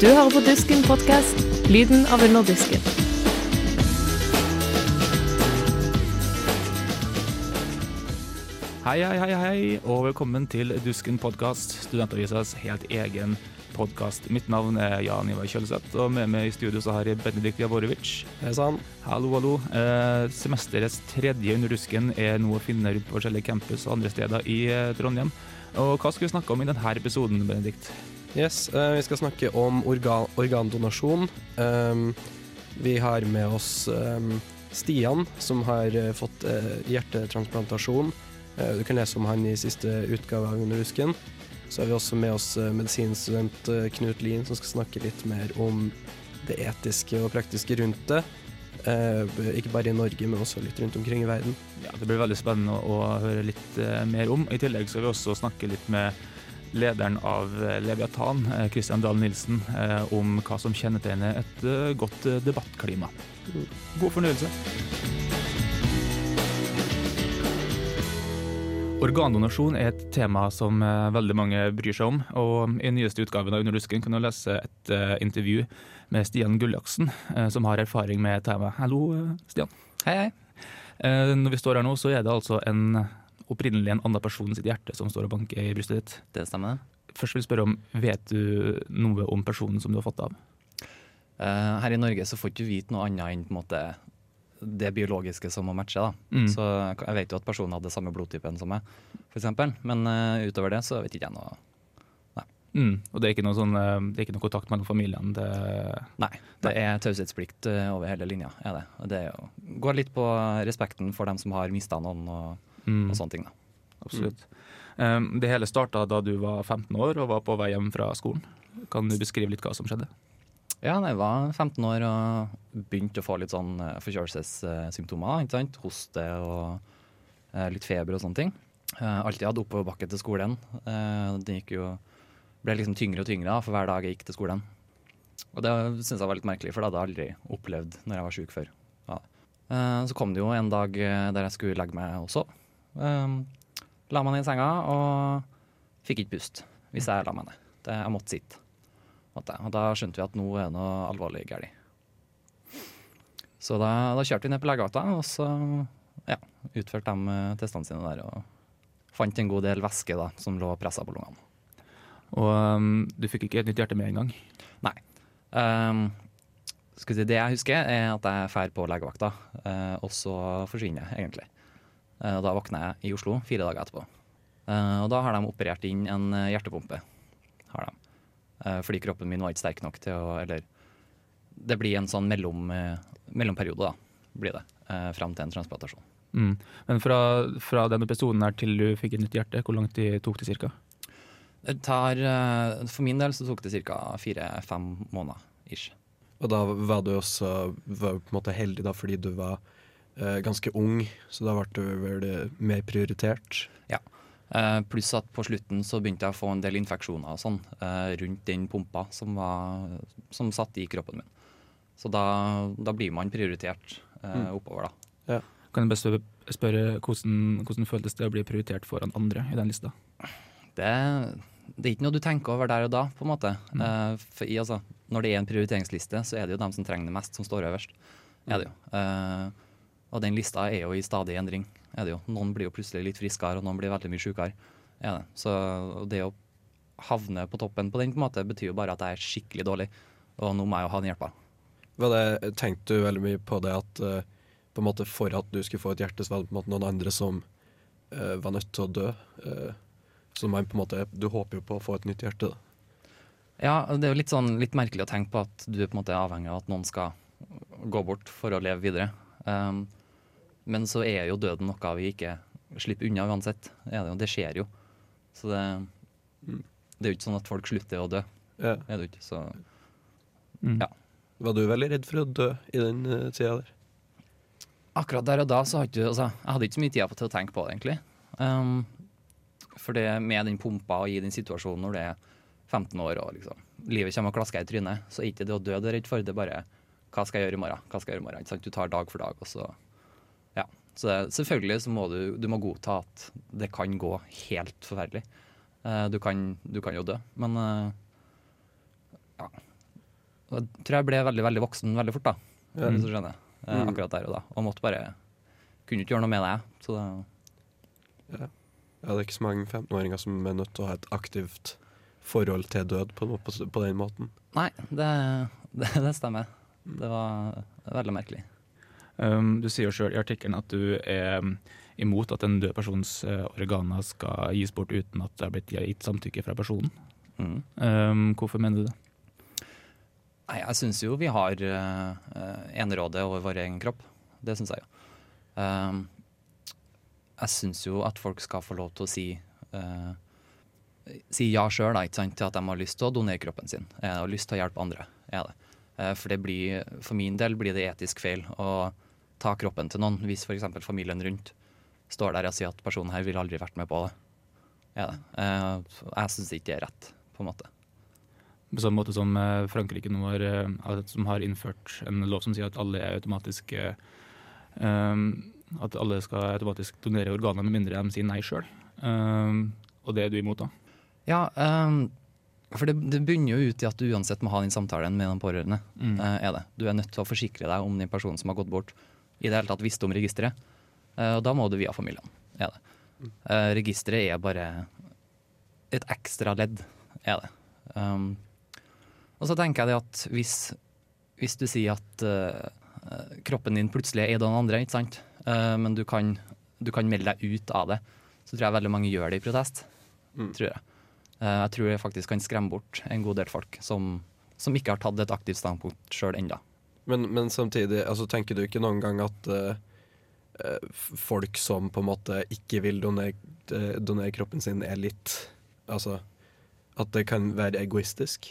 Du hører på Dusken podkast, lyden av underdisken. Hei, hei, hei, hei, og velkommen til Dusken podkast, studentavisas helt egen podkast. Mitt navn er Jan Ivar Kjølseth, og med meg i studio så har jeg Benedikt Javorovic. Hei sann. Hallo, hallo. Eh, semesterets tredje under rusken er nå å finne rundt på forskjellige campus og andre steder i eh, Trondheim. Og hva skal vi snakke om i denne episoden, Benedikt? Yes, eh, vi skal snakke om organ organdonasjon. Um, vi har med oss um, Stian, som har eh, fått eh, hjertetransplantasjon. Eh, du kan lese om han i siste utgave av Under husken. Så har vi også med oss eh, medisinstudent eh, Knut Lien, som skal snakke litt mer om det etiske og praktiske rundt det. Eh, ikke bare i Norge, men også litt rundt omkring i verden. Ja, Det blir veldig spennende å, høre litt mer om. I tillegg skal vi også snakke litt med lederen av Leviathan, Leviatan, Christian Dahl Nilsen, om hva som kjennetegner et godt debattklima. God fornøyelse. Organdonasjon er et tema som eh, veldig mange bryr seg om. og I nyeste utgaven av Under dusken kan du lese et uh, intervju med Stian Gullaksen, uh, som har erfaring med temaet. Hallo, Stian. Hei, hei. Uh, Når vi står her nå, så er det altså en opprinnelig en annen person sitt hjerte som står og banker i brystet ditt. Det stemmer. Først vil jeg spørre om, Vet du noe om personen som du har fått av? Her i Norge så får ikke du vite noe annet enn på en måte det biologiske som må matche. da. Mm. Så jeg vet jo at personen hadde samme blodtypen som meg, f.eks. Men uh, utover det så vet ikke jeg noe. Mm. Og det er, sånn, eh, det er ikke noe kontakt mellom familiene? Det, Nei, det er taushetsplikt eh, over hele linja. er det. Og det er jo, går litt på respekten for dem som har mista noen og, mm, og sånne ting. da. absolutt. Eh, Det hele starta da du var 15 år og var på vei hjem fra skolen. Kan du beskrive litt hva som skjedde? Ja, jeg var 15 år og begynte å få litt sånn eh, forkjølelsessymptomer. ikke sant? Hoste og eh, litt feber og sånne ting. Eh, alltid hatt oppoverbakke til skolen. Det jo, ble liksom tyngre og tyngre for hver dag jeg gikk til skolen. Og det syns jeg var litt merkelig, for det hadde jeg aldri opplevd når jeg var sjuk før. Ja. Så kom det jo en dag der jeg skulle legge meg også. La meg ned i senga og fikk ikke pust hvis jeg la meg ned. Jeg måtte sitte. Og da skjønte vi at nå er det noe alvorlig galt. Så da, da kjørte vi ned på legevakta, og så ja, utførte de eh, testene sine der. Og fant en god del væske da, som lå pressa på lungene. Og um, Du fikk ikke et nytt hjerte med en gang? Um, skal si, det jeg husker, er at jeg drar på legevakta, uh, og så forsvinner jeg, egentlig. Uh, da våkner jeg i Oslo fire dager etterpå. Uh, og da har de operert inn en hjertepumpe. Har de. Eh, fordi kroppen min var ikke sterk nok til å Eller det blir en sånn mellom, eh, mellomperiode, da. Blir det. Eh, fram til en transplantasjon. Mm. Men fra, fra den episoden her til du fikk et nytt hjerte, hvor langt de tok det ca.? Det for min del så tok det ca. fire-fem måneder. ish. Og da var du også var på en måte heldig da, fordi du var ganske ung, så da ble du vel mer prioritert. Eh, pluss at på slutten så begynte jeg å få en del infeksjoner og sånn eh, rundt den pumpa som, var, som satt i kroppen min. Så da, da blir man prioritert eh, Mm. oppover, da. Kan jeg bare spørre, spørre hvordan, hvordan føltes det å bli prioritert foran andre i den lista? Det, det er ikke noe du tenker over der og da, på en måte. Mm. For altså, når det er en prioriteringsliste, så er det jo dem som trenger det mest, som står øverst. Er det jo. Og den lista er jo i stadig endring. Er det jo. Noen blir jo plutselig litt friskere, og noen blir veldig mye sykere. Er det. Så det å havne på toppen på den på en måte betyr jo bare at jeg er skikkelig dårlig, og nå må jeg jo ha den hjelpa. Tenkte du veldig mye på det at eh, på en måte for at du skulle få et hjerte, så var det på en måte noen andre som uh, var nødt til å dø? Uh, så man på en måte, du håper jo på å få et nytt hjerte. da. Ja, det er jo litt, sånn, litt merkelig å tenke på at du på en måte er avhengig av at noen skal gå bort for å leve videre. Um, men så er jo døden noe vi ikke slipper unna uansett. Det, det skjer jo. Så det, det er jo ikke sånn at folk slutter å dø. Ja. Er det ikke. Så Mm. Ja. Var du veldig redd for å dø i den uh, tida der? akkurat der og da så hadde altså, jeg hadde ikke så mye tid til å tenke på det, egentlig. Um, for det med den pumpa og i den situasjonen når du er 15 år og liksom livet kommer og klasker i trynet, så er ikke det å dø du er redd for, det er bare hva skal jeg gjøre i morgen? Hva skal jeg gjøre i morgen? Ikke sant? Du tar dag for dag, og så. Så det, selvfølgelig så må du, du må godta at det kan gå helt forferdelig. Eh, du, kan, du kan jo dø, men eh, ja. Jeg tror jeg ble veldig veldig voksen veldig fort, da. Ja. Hvis du skjønner. Eh, Mm. akkurat der og da. Og måtte bare Kunne ikke gjøre noe med det. Så det, Ja, det er ikke så mange 15-åringer som er nødt til å ha et aktivt forhold til død på, noe- på, på den måten. Nei, det, det, det stemmer. Det var veldig merkelig. Um, du sier jo sjøl i artikkelen at du er um, imot at en død persons uh, organer skal gis bort uten at det har blitt gitt samtykke fra personen. Mm. Um, hvorfor mener du det? Nei, jeg syns jo vi har uh, enerådet over vår egen kropp. Det syns jeg jo. Um, jeg syns jo at folk skal få lov til å si uh, Si ja sjøl til at de har lyst til å donere kroppen sin. og lyst til å hjelpe andre. Er det. Uh, for, det blir, for min del blir det etisk feil å ta kroppen til noen hvis f.eks. familien rundt står der og sier at personen her ville aldri vært med på det. Ja. Uh, jeg syns ikke det er rett, på en måte. På samme måte som eh, Frankrike nå har, eh, som har innført en lov som sier at alle er automatisk eh, At alle skal automatisk donere organer med mindre de sier nei sjøl. Og det er du imot, da? Ja, for det, det bunner jo ut i at du uansett må ha den samtalen med de pårørende. Mm. eh, er det. Du er nødt til å forsikre deg om den personen som har gått bort, i det hele tatt visste om registeret. Eh, og da må du via familien. Er det. Eh, registeret er bare et ekstra ledd, er det. Um, og så tenker jeg at hvis, hvis du sier at uh, kroppen din plutselig er den andre, ikke sant? Uh, men du kan, du kan melde deg ut av det, så tror jeg veldig mange gjør det i protest. Mm. Tror jeg. Uh, jeg tror jeg faktisk kan skremme bort en god del folk som, som ikke har tatt et aktivt standpunkt sjøl ennå. Men, men samtidig, altså, tenker du ikke noen gang at eh, folk som på en måte ikke vil donere, eh, donere kroppen sin, er litt Altså at det kan være egoistisk?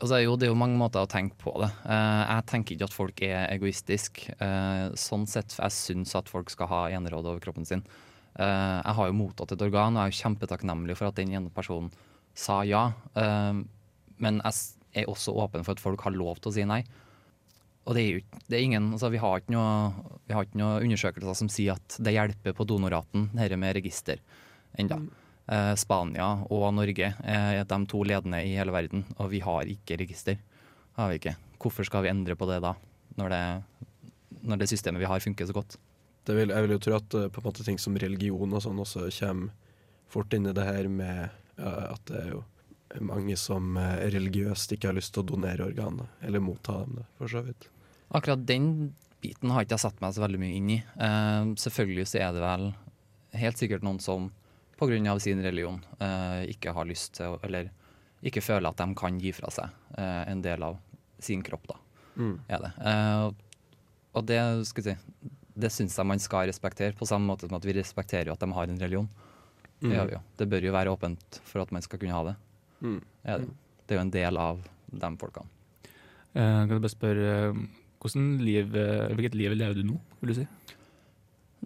Altså, jo, det er jo mange måter å tenke på det. Uh, jeg tenker ikke at folk er egoistiske. Uh, sånn sett, jeg syns at folk skal ha eneråd over kroppen sin. Uh, jeg har jo mottatt et organ, og jeg er jo kjempetakknemlig for at den ene personen sa ja. Men jeg er også åpen for at folk har lov til å si nei. Og det er det er ingen, altså vi, har ikke noe, vi har ikke noe undersøkelser som sier at det hjelper på donorraten, dette med register, enda. Eh, Spania og Norge er de to ledende i hele verden, og vi har ikke register. Har vi ikke. Hvorfor skal vi endre på det da, når det, når det systemet vi har funker så godt? Det vil, jeg vil jo tro at eh, på en måte ting som religion og sånn også kommer fort inn i det her med eh, at det er jo mange som eh, religiøst ikke har lyst til å donere organene, eller motta dem, det, for så vidt. Akkurat den biten har ikke jeg satt meg så veldig mye inn i. Eh, selvfølgelig så er det vel helt sikkert noen som pga. sin religion eh, ikke har lyst til Eller ikke føler at de kan gi fra seg eh, en del av sin kropp, da. Mm. Er det. Eh, og det skal jeg si det syns jeg man skal respektere, på samme måte som at vi respekterer at de har en religion. Det vi jo. Det bør jo være åpent for at man skal kunne ha det. Mm. Er det. det er jo en del av de folkene. Eh, kan jeg bare spørre, eh, hvordan liv, eh, hvilket liv lever du nå, vil du si?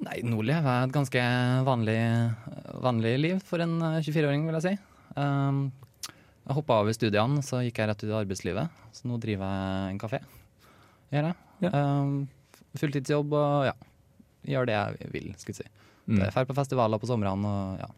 Nei, nå lever jeg et ganske vanlig, vanlig liv for en eh, 24-åring, vil jeg si. Um, jeg hoppa over studiene, så gikk jeg rett ut i arbeidslivet. Så nå driver jeg en kafé. Gjør jeg. Ja. Um, fulltidsjobb og ja, gjør det jeg vil, skulle jeg si. Mm. Drar på festivaler på somrene og ja.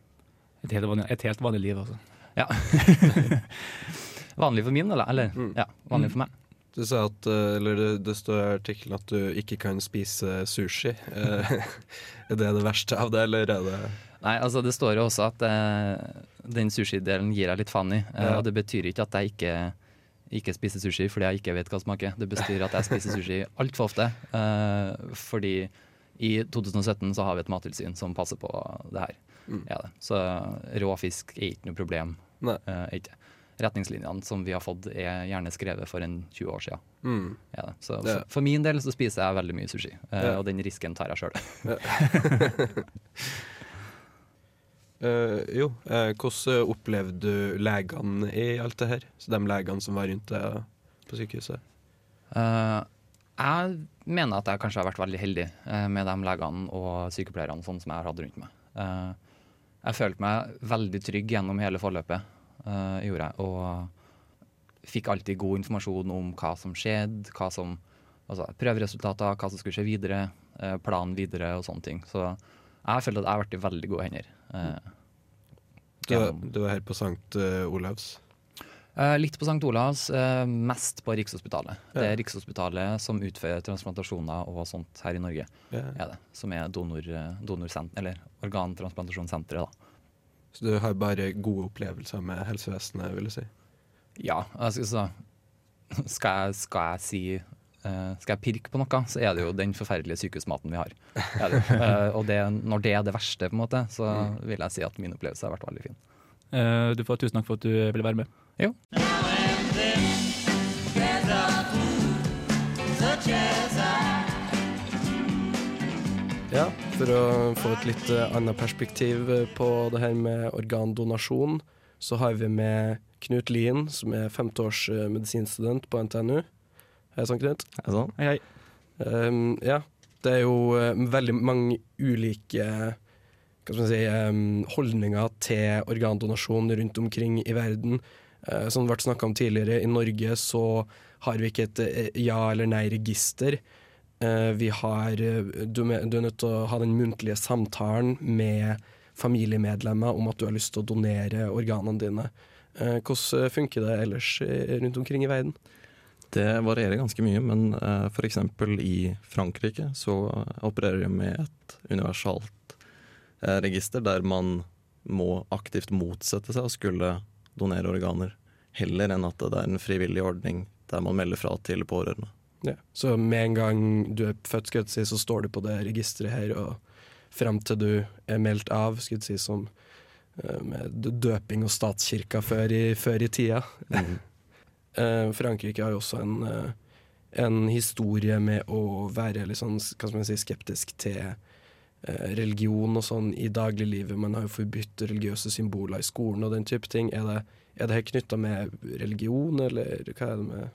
Et, helt vanlig, et helt vanlig liv, altså. Ja. vanlig for min, eller? eller Mm. ja, vanlig for meg. Du sa at, eh, eller det, det står i artikkelen at du ikke kan spise sushi. Eh, er det det verste av det, eller er det Nei, altså det står jo også at eh, den sushidelen gir jeg litt faen i. Eh, Ja. Og det betyr ikke at jeg ikke, ikke spiser sushi fordi jeg ikke vet hva det smaker. Det betyr at jeg spiser sushi altfor ofte. Eh, fordi i 2017 så har vi et mattilsyn som passer på det her. Mm. Ja, det. Så rå fisk er ikke noe problem. Nei. Eh, er ikke. Retningslinjene som vi har fått er gjerne skrevet for en 20 år siden. mm. Er det. Så for, for min del så spiser jeg veldig mye sushi, uh, Ja. og den risken tar jeg sjøl. Uh, jo, uh, hvordan opplevde du legene i alt det her? Så De legene som var rundt deg på sykehuset? Uh, jeg mener at jeg kanskje har vært veldig heldig eh, med de legene og sykepleierne sånn som jeg har hatt rundt meg. Jeg følte meg veldig trygg gjennom hele forløpet, uh, gjorde jeg. Og fikk alltid god informasjon om hva som skjedde, hva som, altså prøveresultater, hva som skulle skje videre, uh, planen videre og sånne ting. Så jeg har følt at jeg har vært i veldig gode hender. Uh, Du, du er her på St. Olavs. Eh, litt på St. Olavs, eh, mest på Rikshospitalet. Det er Rikshospitalet som utfører transplantasjoner og sånt her i Norge. Ja. er det, Som er donor, eh, donorsent- eller organtransplantasjonssenteret. da. Så du har bare gode opplevelser med helsevesenet, vil du si. Ja, altså, så, skal, jeg, skal jeg si Skal jeg pirke på noe, så er det jo den forferdelige sykehusmaten vi har. Er det. Og det, når det er det verste, på en måte, så vil jeg si at min opplevelse har vært veldig fin. Eh, Du får tusen takk for at du ville være med. Jo. Ja, for å få et litt eh, annet perspektiv eh, på det her med organdonasjon, så har vi med Knut Lien, som er femteårs medisinstudent på NTNU. Hei sann, Knut. Hei sånn? Hei, hei. Um, ja, det er jo eh, veldig mange ulike hva skal man si, um, holdninger til organdonasjon rundt omkring i verden. Eh, som det ble snakka om tidligere, i Norge så har vi ikke et eh, ja- eller nei-register. Eh, vi har du, er- nødt til å ha den muntlige samtalen med familiemedlemmer om at du har lyst til å donere organene dine. Hvordan funker det ellers rundt omkring i verden? Det varierer ganske mye, men f.eks. i Frankrike så opererer de med et universalt register der man må aktivt motsette seg å skulle donere organer, heller enn at det er en frivillig ordning der man melder fra til pårørende. Ja. Så med en gang du er født, skal jeg si, så står du på det registeret her, og frem til du er meldt av, skal jeg si, som eh, med døping og statskirka før i, før i tida. Mm. Frankrike har jo også en, eh, en historie med å være litt sånn, hva skal man si, skeptisk til religion og sånn i dagliglivet. Man har jo forbudt religiøse symboler i skolen og den type ting. Er det, er det her knytta med religion, eller hva er det med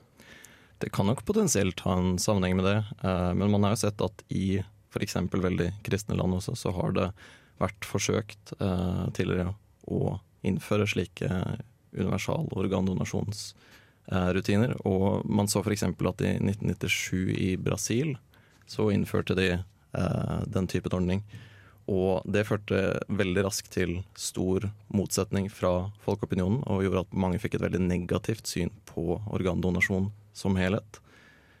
Det kan nok potensielt ha en sammenheng med det, eh, men man har jo sett at i f.eks. veldig kristne land også, så har det vært forsøkt eh, tidligere å innføre slike universal organdonasjonsrutiner. Og man så f.eks. at i 1997 i Brasil så innførte de eh, den typen ordning. Og det førte veldig raskt til stor motsetning fra folkeopinionen, og gjorde at mange fikk et veldig negativt syn på organdonasjon som helhet.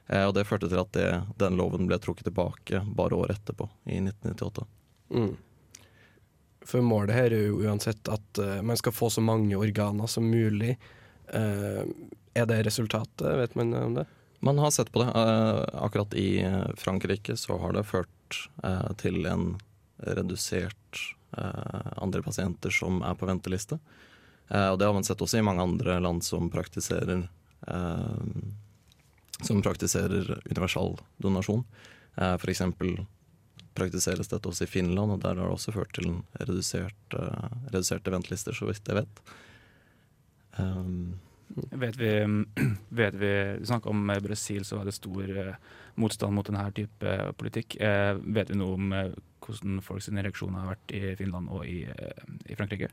Eh, og det førte til at det, den loven ble trukket tilbake bare året etterpå, i 1998. Mm. For målet her er jo uansett at eh, man skal få så mange organer som mulig. Eh, er det resultatet? Vet man om det? Man har sett på det. Eh, akkurat i eh, Frankrike så har det ført eh, til en redusert andre pasienter som er på venteliste. Og det har man sett også i mange andre land som praktiserer som praktiserer universal donasjon. F.eks. praktiseres dette også i Finland, og der har det også ført til en redusert, reduserte ventelister, så vidt jeg vet. Vet vi, vet vi Du snakka om eh, Brasil, så var det stor eh, motstand mot denne type politikk. Eh, vet vi noe om hvordan folks reaksjoner har vært i Finland og i, i Frankrike?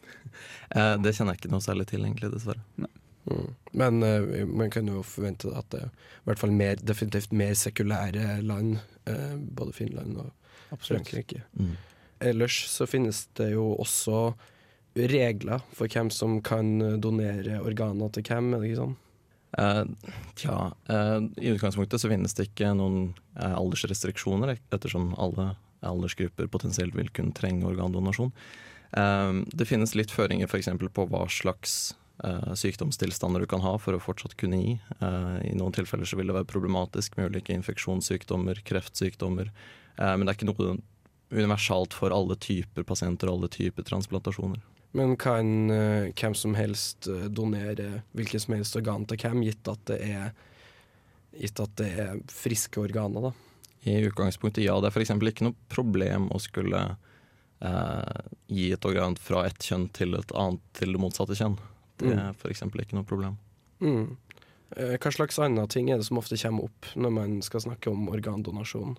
eh, det kjenner jeg ikke noe særlig til, egentlig, dessverre. Mm. Men uh, man kan jo forvente at det er i hvert fall mer, definitivt mer sekulære land, uh, både Finland og Frankrike. Mm. Ellers så finnes det jo også regler for hvem som kan donere organer til hvem, er det ikke sånn? Eh, tja, eh, i utgangspunktet så finnes det ikke noen eh, aldersrestriksjoner, ettersom alle aldersgrupper potensielt vil kunne trenge organdonasjon. Eh, det finnes litt føringer f.eks. på hva slags eh, sykdomstilstander du kan ha for å fortsatt kunne gi. Eh, I noen tilfeller så vil det være problematisk med ulike infeksjonssykdommer, kreftsykdommer. Eh, men det er ikke noe universalt for alle typer pasienter og alle typer transplantasjoner. Men kan uh, hvem som helst eh, donere hvilket som helst organ til hvem, gitt at det er, gitt at det er friske organer, da? I utgangspunktet, ja. Det er f.eks. ikke noe problem å skulle eh, gi et organ fra ett kjønn til et annet til det motsatte kjønn. Det er Mm. f.eks. ikke noe problem. Mm. Eh, Hva slags andre ting er det som ofte kommer opp når man skal snakke om organdonasjon?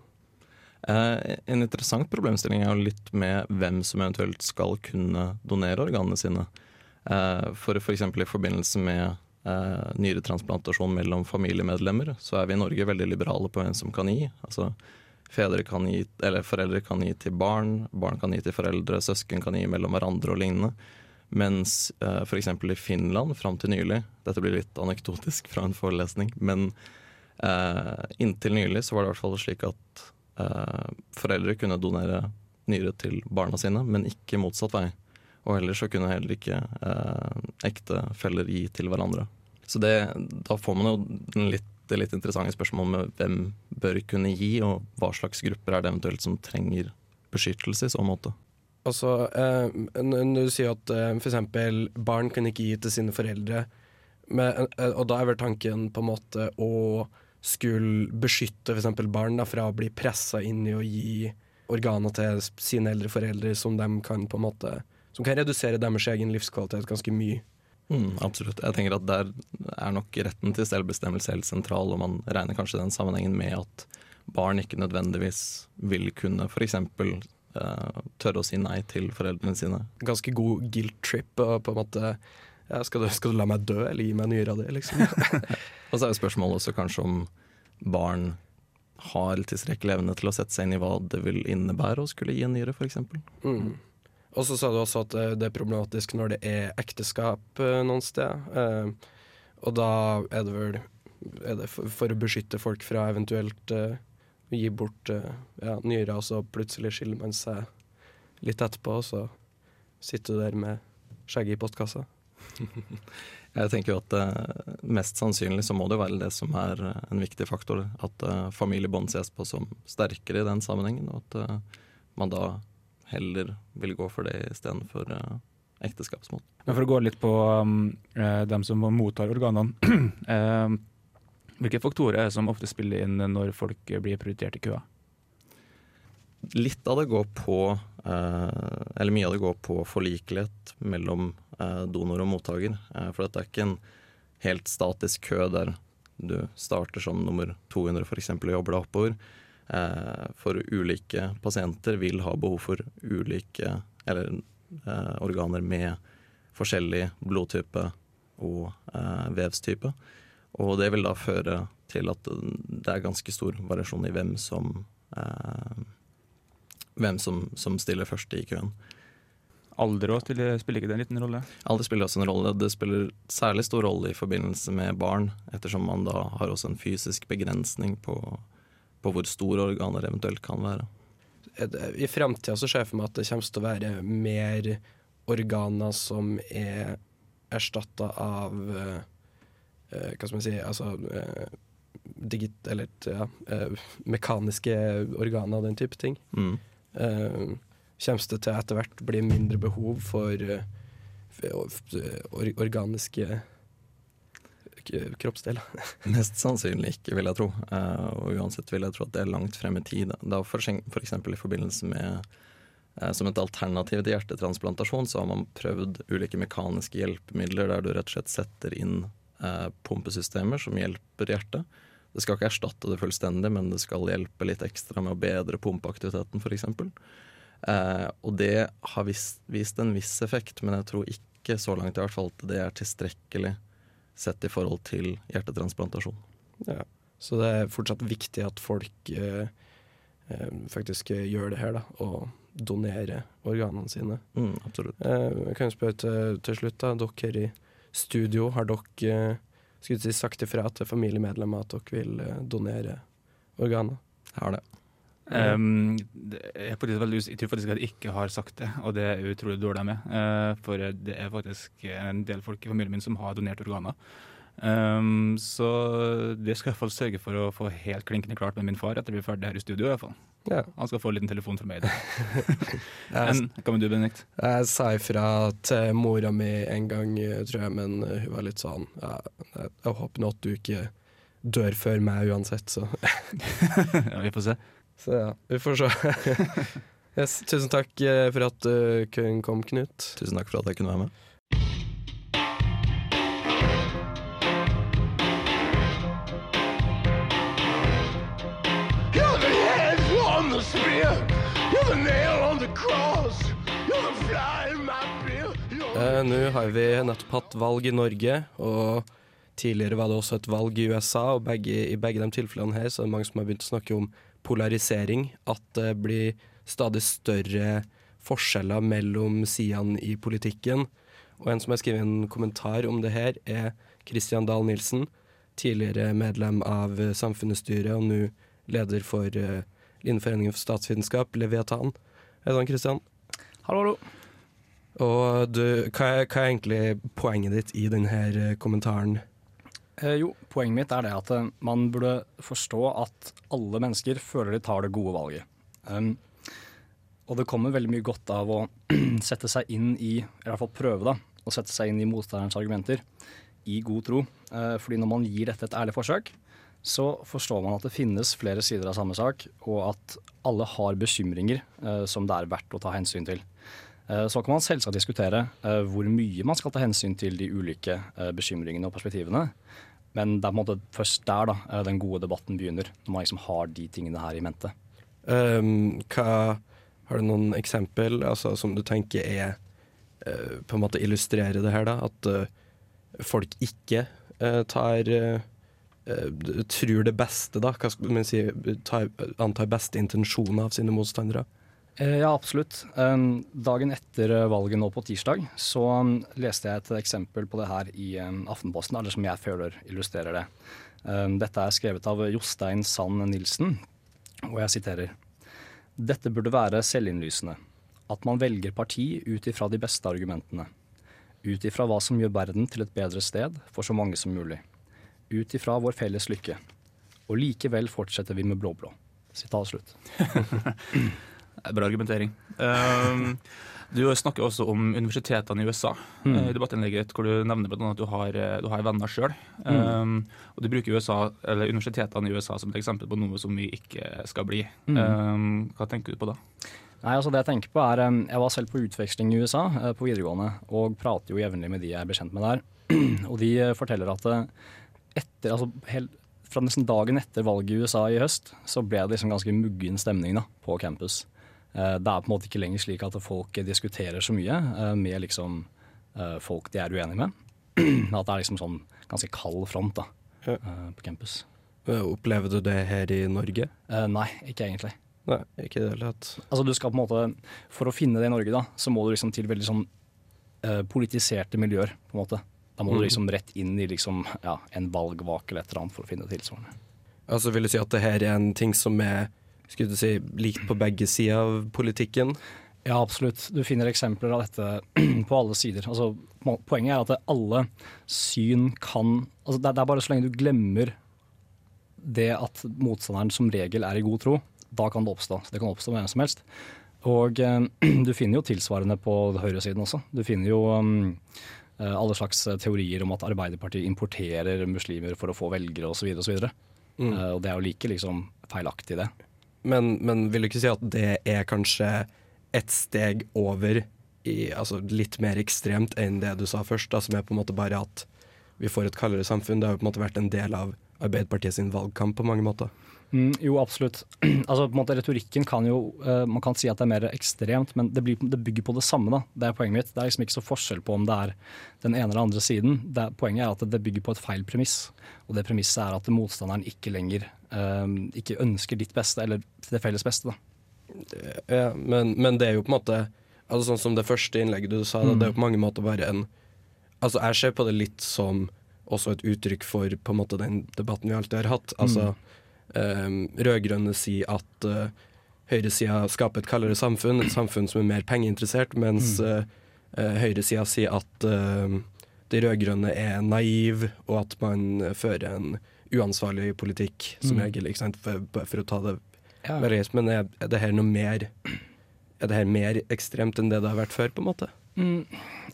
Eh, en interessant problemstilling er jo litt med hvem som eventuelt skal kunne donere organene sine. Eh, for f.eks. i forbindelse med eh, nyretransplantasjon mellom familiemedlemmer, så er vi i Norge veldig liberale på hvem som kan gi. Altså fedre kan gi, eller foreldre kan gi til barn, barn kan gi til foreldre, søsken kan gi mellom hverandre og lignende. Mens eh, f.eks. i Finland fram til nylig, dette blir litt anekdotisk fra en forelesning, men inntil nylig så var det i hvert fall slik at foreldre kunne donere nyre til barna sine, men ikke motsatt vei. Og heller så kunne heller ikke eh, ektefeller gi til hverandre. Så det, da får man jo litt, det litt interessante spørsmålet med hvem bør kunne gi, og hva slags grupper er det eventuelt som trenger beskyttelse i så måte. Altså, eh, når du sier at eh, f.eks. barn kan ikke gi til sine foreldre, men, eh, og da er vel tanken på en måte å skulle beskytte f.eks. barn da, fra å bli pressa inn i å gi organer til sine eldre foreldre som de kan på en måte Som kan redusere deres egen livskvalitet ganske mye. Mm, absolutt. Jeg tenker at Der er nok retten til selvbestemmelse helt sentral, og man regner kanskje den sammenhengen med at barn ikke nødvendigvis vil kunne f.eks. Uh, tørre å si nei til foreldrene sine. Ganske god guilt trip. Og på en måte ja, skal, du, skal, du, la meg dø, eller gi meg nyra di, liksom? og så er jo spørsmålet også kanskje om barn har tilstrekkelig evne til å sette seg inn i hva det vil innebære å skulle gi en nyre, f.eks. Mm. Og så sa du også at det er problematisk når det er ekteskap eh, noen sted. Eh, og da er det vel er det for, å beskytte folk fra eventuelt å gi bort ja, nyrer, og så plutselig skiller man seg litt etterpå, og så sitter du der med skjegget i postkassa. Jeg tenker jo at uh, Mest sannsynlig så må det være det som er uh, en viktig faktor. At uh, familiebånd ses på som sterkere i den sammenhengen, og at man da heller vil gå for det istedenfor ekteskapsmål. Men For å gå litt på dem som mottar organene. hvilke faktorer er det som ofte spiller inn når folk blir prioritert i køa? Litt av det går på Eller mye av det går på forlikelighet mellom Eh, donor og mottaker. Eh, for dette er ikke en helt statisk kø der du starter som nummer 200 f.eks. og jobber deg oppover. Eh, for ulike pasienter vil ha behov for ulike eller, organer med forskjellig blodtype og vevstype. Og det vil da føre til at det er ganske stor variasjon i hvem som hvem som, som stiller først i køen. Alder også, spiller, ikke det en liten rolle? Alder spiller også en rolle. Det spiller særlig stor rolle i forbindelse med barn, ettersom man da har også en fysisk begrensning på, på hvor store organer eventuelt kan være. I framtida så ser jeg for meg at det kommer til å være mer organer som er erstatta av uh, Hva skal man si Altså uh, digit, eller ja, mekaniske organer og den type ting. Mm kommer det til etter hvert bli mindre behov for, for eh, organiske kroppsdeler? Mest sannsynlig ikke, vil jeg tro. Uh, og uansett vil jeg tro at det er langt frem i tid. Da for, for i forbindelse med Som et alternativ til hjertetransplantasjon så har man prøvd ulike mekaniske hjelpemidler der du rett og slett setter inn pumpesystemer som hjelper hjertet. Det skal ikke erstatte det fullstendig, men det skal hjelpe litt ekstra med å bedre pumpeaktiviteten, f.eks. Eh, og det har vist, vist, en viss effekt, men jeg tror ikke så langt i hvert fall at det er tilstrekkelig sett i forhold til hjertetransplantasjon. Ja, Så det er fortsatt viktig at folk eh, eh, faktisk gjør det her, da, og donerer organene sine. Mm, absolutt. Eh, jeg kan spørre til, til, slutt, da. Dere her i studio, har dere eh, skulle si, sagt ifra til familiemedlemmer at dere vil eh, donere organer? Jeg har det. Um, jeg, veldig, jeg, tror faktisk at jeg ikke har sagt det, og det er utrolig dårlig med. Uh, for det er faktisk en del folk i familien min som har donert organer. Um, så det skal jeg i hvert fall sørge for å få helt klinkende klart med min far etter vi blir ferdig her i studio. i hvert fall. Ja. Han skal få en liten telefon fra meg. men, hva med du, Benedikt? Jeg sa ifra til mora mi en gang, tror jeg, men hun var litt sånn ja, jeg, håper nå at du ikke dør før meg uansett, så Ja, vi får se. Så ja, vi får se. yes, tusen takk eh, for at du kunne komme, Knut. Tusen takk for at jeg kunne være med. Nå har vi nettopp hatt valg i Norge, og tidligere var det også et valg i USA, og begge, i begge de tilfellene her så er det mange som har begynt å snakke om polarisering. At det blir stadig større forskjeller mellom sidene i politikken. Og en som har skrevet en kommentar om det her, er Christian Dahl Nilsen. Tidligere medlem av Samfunnsstyret og nå leder for uh, Linjeforeningen for statsvitenskap, Leviatan. Hei sann, Christian. Hallo, hallo. Og du, hva, er, hva er egentlig poenget ditt i denne eh, kommentaren? Eh, jo, poenget mitt er det at eh, man burde forstå at alle mennesker føler de tar det gode valget. Um, og det kommer veldig mye godt av å sette seg inn i, i hvert fall prøve da, å sette seg inn i motstanderens argumenter i god tro. Uh, fordi når man gir dette et ærlig forsøk, så forstår man at det finnes flere sider av samme sak, og at alle har bekymringer uh, som det er verdt å ta hensyn til. Eh, så kan man selvsagt diskutere eh, hvor mye man skal ta hensyn til de ulike eh, bekymringene og perspektivene. Men det er på en måte først der da, den gode debatten begynner, når man liksom har de tingene her i mente. Um, hva, har du noen eksempel altså, som du tenker er uh, på en måte illustrerer det her? da, At uh, folk ikke uh, tar Tror det beste, da. Hva skal man si, tar, antar beste intensjoner av sine motstandere? Eh, ja, absolutt. Dagen etter eh, valget nå på tirsdag så leste jeg et eksempel på det her i Aftenposten, eller som jeg føler illustrerer det. Dette er skrevet av Jostein Sand Nilsen, og jeg siterer. Dette burde være selvinnlysende. At man velger parti ut ifra de beste argumentene. Ut ifra hva som gjør verden til et bedre sted for så mange som mulig. Ut ifra vår felles lykke. Og likevel fortsetter vi med blå-blå. Sitat slutt. Bra argumentering. Um, du snakker også om universitetene i USA mm. Eh, i debattinnlegget hvor du nevner bl.a. at du har, eh, du har venner sjøl. Mm. Um, og du bruker USA, universitetene i USA som et eksempel på noe som vi ikke skal bli. Mm. Um, hva tenker du på da? Nei, altså det Jeg tenker på er, jeg var selv på utveksling i USA eh, på videregående og prater jo jevnlig med de jeg er kjent med der. og de forteller at etter, altså helt, fra nesten dagen etter valget i USA i høst, så ble det liksom ganske muggen stemning da, på campus. Eh, det er på en måte ikke lenger slik at folk diskuterer så mye eh, med liksom eh, folk de er uenige med. At det er liksom sånn ganske kald front da, ja. på campus. Opplever du det her i Norge? nei, ikke egentlig. Nei, ikke det hele tatt. Altså du skal på en måte, For å finne det i Norge, da, så må du liksom til veldig sånn politiserte miljøer. på en måte. Da må du liksom rett inn i liksom, ja, en valgvake eller et eller annet for å finne tilsvarende. Altså Vil du si at det her er en ting som er skulle du si, likt på begge sider av politikken? Ja, absolutt. Du finner eksempler av dette på alle sider. Altså, poenget er at alle syn kan altså, det, er bare så lenge du glemmer det at motstanderen som regel er i god tro, da kan det oppstå. Det kan oppstå med hvem som helst. Og eh, du finner jo tilsvarende på høyresiden også. Du finner jo um, alle slags teorier om at Arbeiderpartiet importerer muslimer for å få velgere osv. så Mm. Uh, og det er jo like liksom, feilaktig, det. Men, men, vil du ikke si at det er kanskje et steg over i, altså litt mer ekstremt enn det du sa først, da, som er på en måte bare at vi får et kaldere samfunn. Det har jo på en måte vært en del av Arbeiderpartiet sin valgkamp på mange måter. Mm, jo, absolutt. altså, på en måte, retorikken kan jo uh, Man kan si at det er mer ekstremt, men det, blir, det, bygger på det samme. da. Det er poenget mitt. Det er liksom ikke så forskjell på om det er den ene eller andre siden. Det, poenget er at det bygger på et feil premiss. Og det premisset er at motstanderen ikke lenger ikke ønsker ditt beste, eller det felles beste. da. Ja, men, men, det er jo på en måte altså Sånn som det første innlegget du sa, mm. det er jo på mange måter bare en Altså, jeg ser på det litt som også et uttrykk for på en måte den debatten vi alltid har hatt. Altså, mm um, rød-grønne sier at uh, høyresida skaper et kaldere samfunn, et samfunn som er mer pengeinteressert, mens mm. uh, høyresida sier at uh, de rød-grønne er naive, og at man fører en uansvarlig politikk, som mm. regel, for, for, å ta det ja. veldig Men er, er, det her noe mer Er det her mer ekstremt enn det det har vært før, på en måte? Mm,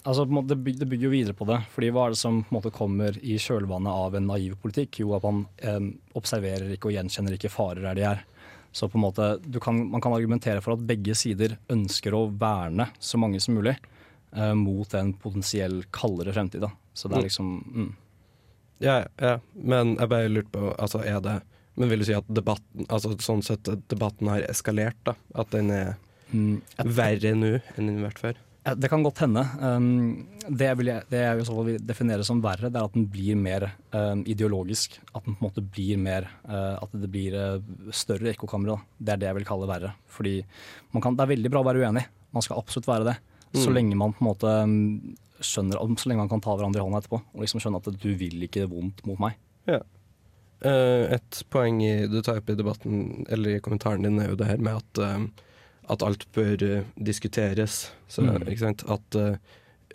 altså, det, bygger jo videre på det. fordi Hva er det som på en måte, kommer i kjølvannet av en naiv politikk? Jo, at man eh, observerer ikke og gjenkjenner ikke farer der de er. Så på en måte, kan, Man kan argumentere for at begge sider ønsker å verne så mange som mulig eh, mot en potensiell kaldere fremtid. Da. Så det er mm. liksom mm. Ja, ja, men jeg bare lurte på altså, er det, Men vil du si at debatten altså, sånn sett, debatten har eskalert? da? At den er mm, verre nå enn den har vært før? Ja, Det kan godt hende. Um, det, vil jeg, det jeg fall vil definere som verre, det er at den blir mer um, ideologisk. At den på en måte blir mer uh, At det blir uh, større ekkokamre. Det er det jeg vil kalle verre. Fordi man kan, det er veldig bra å være uenig. Man skal absolutt være det. Så Mm. lenge man på en måte um, skjønner Så lenge man kan ta hverandre i hånda etterpå og liksom skjønne at du vil ikke vondt mot meg. Ja. et poeng i, du tar opp i debatten, eller i kommentaren din, er jo det her med at, eh, at alt bør eh, diskuteres. Så, Mm. ikke sant? At, eh,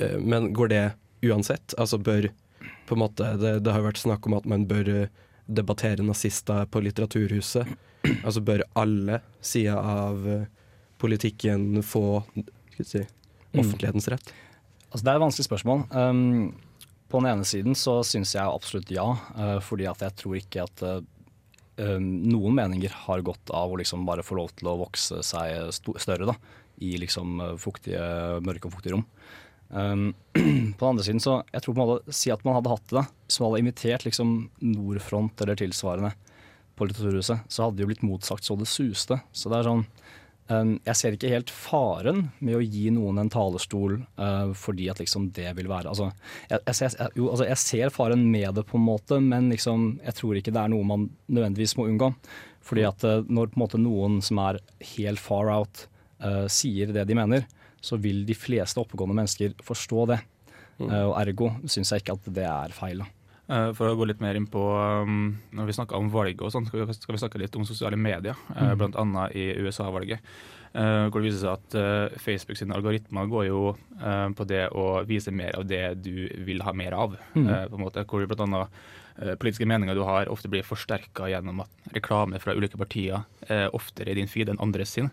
eh, men går det uansett? Altså bør på en måte Det, det har jo vært snakk om at man bør eh, debattere nazister på Litteraturhuset. Altså bør alle sider av eh, politikken få si, Mm. offentlighetens rett? Altså, det er et vanskelig spørsmål. Um, på den ene siden så syns jeg absolutt ja, uh, fordi at jeg tror ikke at uh, noen meninger har godt av å liksom bare få lov til å vokse seg større da, i liksom uh, fuktige, mørke og fuktige rom. Um, på den andre siden så jeg tror på en måte Si at man hadde hatt det, da, hvis man hadde invitert liksom Nordfront eller tilsvarende på Litteraturhuset, så hadde det jo blitt motsagt så det suste. Så det er sånn jeg ser ikke helt faren med å gi noen en talerstol uh, fordi at liksom det vil være altså jeg, jeg, ser, jeg, jo, altså jeg ser faren med det, på en måte, men liksom, jeg tror ikke det er noe man nødvendigvis må unngå. Fordi at uh, når måte noen som er helt far out, uh, sier det de mener, så vil de fleste oppegående mennesker forstå det. Uh, og ergo syns jeg ikke at det er feil. Da. Eh, For å gå litt mer inn på um, Når vi snakker om valget og sånn, skal, vi- snakke litt om sosiale medier, mm. bl.a. i USA-valget. Eh, Hvor det viser seg at eh, Facebook sine algoritmer går jo eh, på det å vise mer av det du vil ha mer av. Eh, på en måte, Hvor eh, politiske meninger du har ofte blir forsterka gjennom at reklame fra ulike partier er oftere i din feed enn andres sin.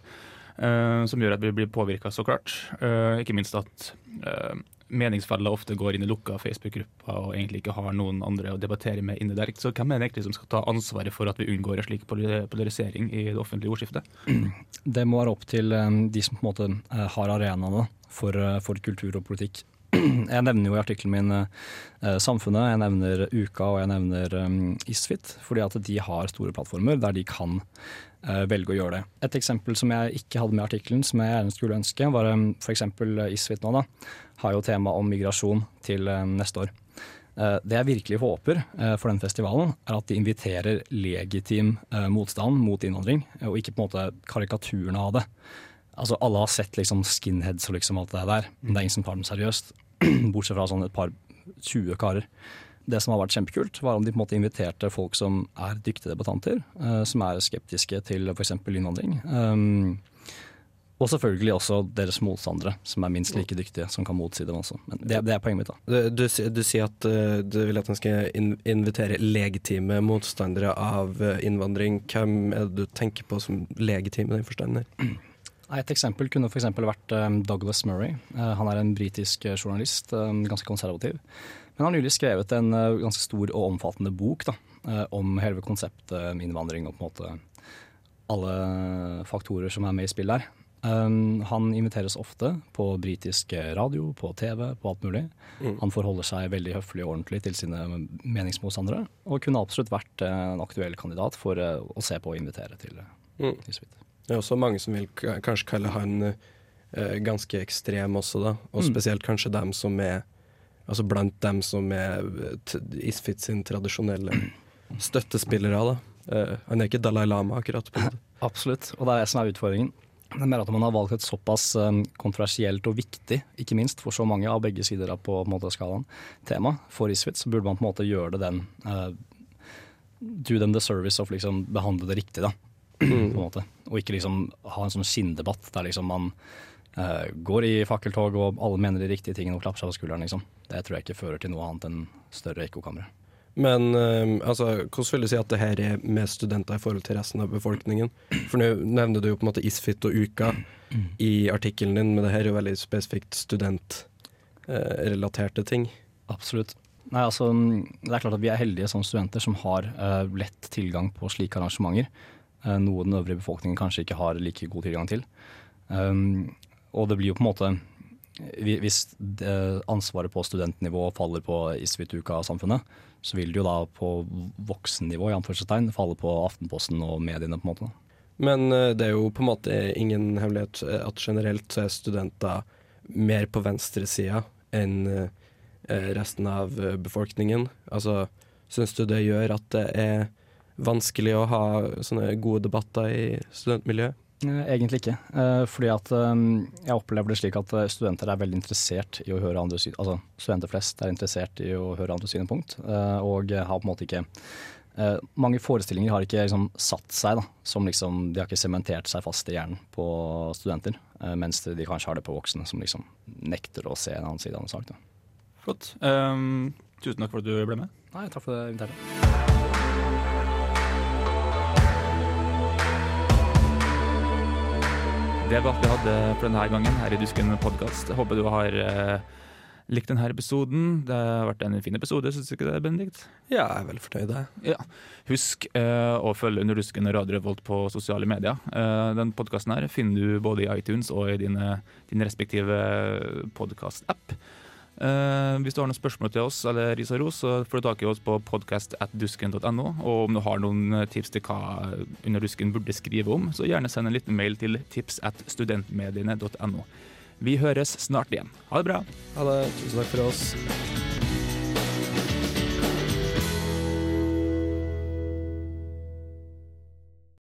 eh, som gjør at vi blir påvirka, så klart. Eh, ikke minst at eh, meningsfeller ofte går inn i lukka Facebook-grupper og egentlig ikke har noen andre å debattere med inni der. Så hvem er det egentlig som skal ta ansvaret for at vi unngår en slik polarisering i det offentlige ordskiftet? Det må være opp til um, de som på en måte eh, har arenaene for, eh, for kultur og politikk. Jeg nevner jo i artikkelen min eh, Samfunnet, jeg nevner Uka og jeg nevner Isfit, fordi at de har store plattformer der de kan eh, velge å gjøre det. Et eksempel som jeg ikke hadde med i artikkelen, som jeg gjerne skulle ønske, var um, f.eks. Isfit nå, da. Har jo tema om migrasjon til eh, neste år. Eh, Det jeg virkelig håper eh, for den festivalen, er at de inviterer legitim eh, motstand mot innvandring, eh, og ikke på en måte karikaturene av det. Altså Alle har sett liksom skinheads og liksom alt det der, men det er ingen som tar dem seriøst. Bortsett fra sånn et par 20 karer. Det som har vært kjempekult, var om de på en måte inviterte folk som er dyktige debattanter, eh, som er skeptiske til f.eks. innvandring. Um, og selvfølgelig også deres motstandere, som er minst like dyktige, som kan motsi dem også. Men det, det er poenget mitt. da. Du, du, du sier at eh, du vil at han skal invitere legitime motstandere av eh, innvandring. Hvem er det du tenker på som legitime i den forstand? Et eksempel kunne f.eks. vært um, Douglas Murray. Uh, han er en britisk journalist, ganske konservativ. Men han har nylig skrevet en uh, ganske stor og omfattende bok da, uh, om hele konseptet med innvandring og på en måte alle faktorer som er med i spill der. Um, han inviteres ofte på britisk radio, på TV, på alt mulig. Mm. Han forholder seg veldig høflig og ordentlig til sine meningsmotstandere, og kunne absolutt vært uh, en aktuell kandidat for å se på og invitere til, Mm. Det er også mange som vil kanskje kalle han eh, ganske ekstrem også, da. Og Mm. spesielt kanskje dem som er Altså blant dem som er eh, Isfit tradisjonelle støttespillere, da. Uh, han er ikke Dalai Lama, akkurat. på. Absolutt, og det er det som er utfordringen. Det er mer at man har valgt et såpass um, kontroversielt og viktig, ikke minst for så mange av begge sider på, en måte, skalaen, tema for Isfit, så burde man på en måte gjøre det den uh, Do them the service of liksom behandle det riktig, da. på en måte. Og ikke liksom ha en sånn skinndebatt der liksom man går i fakkeltog og alle mener de riktige tingene og klapper seg på skulderen, liksom. Det tror jeg ikke fører til noe annet enn større ekkokamre. Men eh, altså, hvordan vil du si at det her er med studenter i forhold til resten av befolkningen? For nå nevner du jo på en måte Isfit og Uka i artikkelen din, men det her er jo veldig spesifikt studentrelaterte ting. Absolutt. Nei, altså, det er klart at Vi er heldige som studenter som har uh, lett tilgang på slike arrangementer. Uh, noe den øvrige befolkningen kanskje ikke har like god tilgang til. Um, og det blir jo på en måte Hvis ansvaret på studentnivå faller på Isfit-uka-samfunnet, så vil det jo da på voksennivå i anførselstegn falle på Aftenposten og mediene. på en måte. Men eh, det er jo på en måte ingen hemmelighet eh, at generelt så er studenter mer på venstresida enn eh, resten av eh, befolkningen? Altså, syns du det gjør at det er vanskelig å ha sånne gode debatter i studentmiljøet? Eh, Egentlig ikke. Eh, fordi at eh, jeg opplever det slik at eh, studenter er veldig interessert i å høre andre syn Altså studenter flest er interessert i å høre andre synspunkt, og har på en måte ikke eh, Mange forestillinger har ikke liksom satt seg, da. Som liksom, de har ikke sementert seg fast i hjernen på studenter. mens de kanskje har det på voksne, som liksom nekter å se en annen side av en sak. Da. Flott. Um, tusen takk for at du ble med. Nei, takk for det inviterte. Det var alt vi hadde for denne gangen her i Dusken podkast. Håper du har eh, likt denne episoden. Det har vært en fin episode, syns du ikke det, Benedikt? Ja, jeg er veldig fornøyd, jeg. Husk eh, å følge Under dusken og Radio Revolt på sosiale medier. Eh, den podkasten her finner du både i iTunes og i dine, din respektive podkast-app. Eh, hvis du har noen spørsmål til oss eller ris og ros, så får du tak i oss på podcast.dusken.no. Og om du har noen tips til hva Under dusken burde skrive om, så gjerne send en liten mail til tips.studentmediene.no. Vi høres snart igjen. Ha det bra. Ha det. Tusen takk for oss.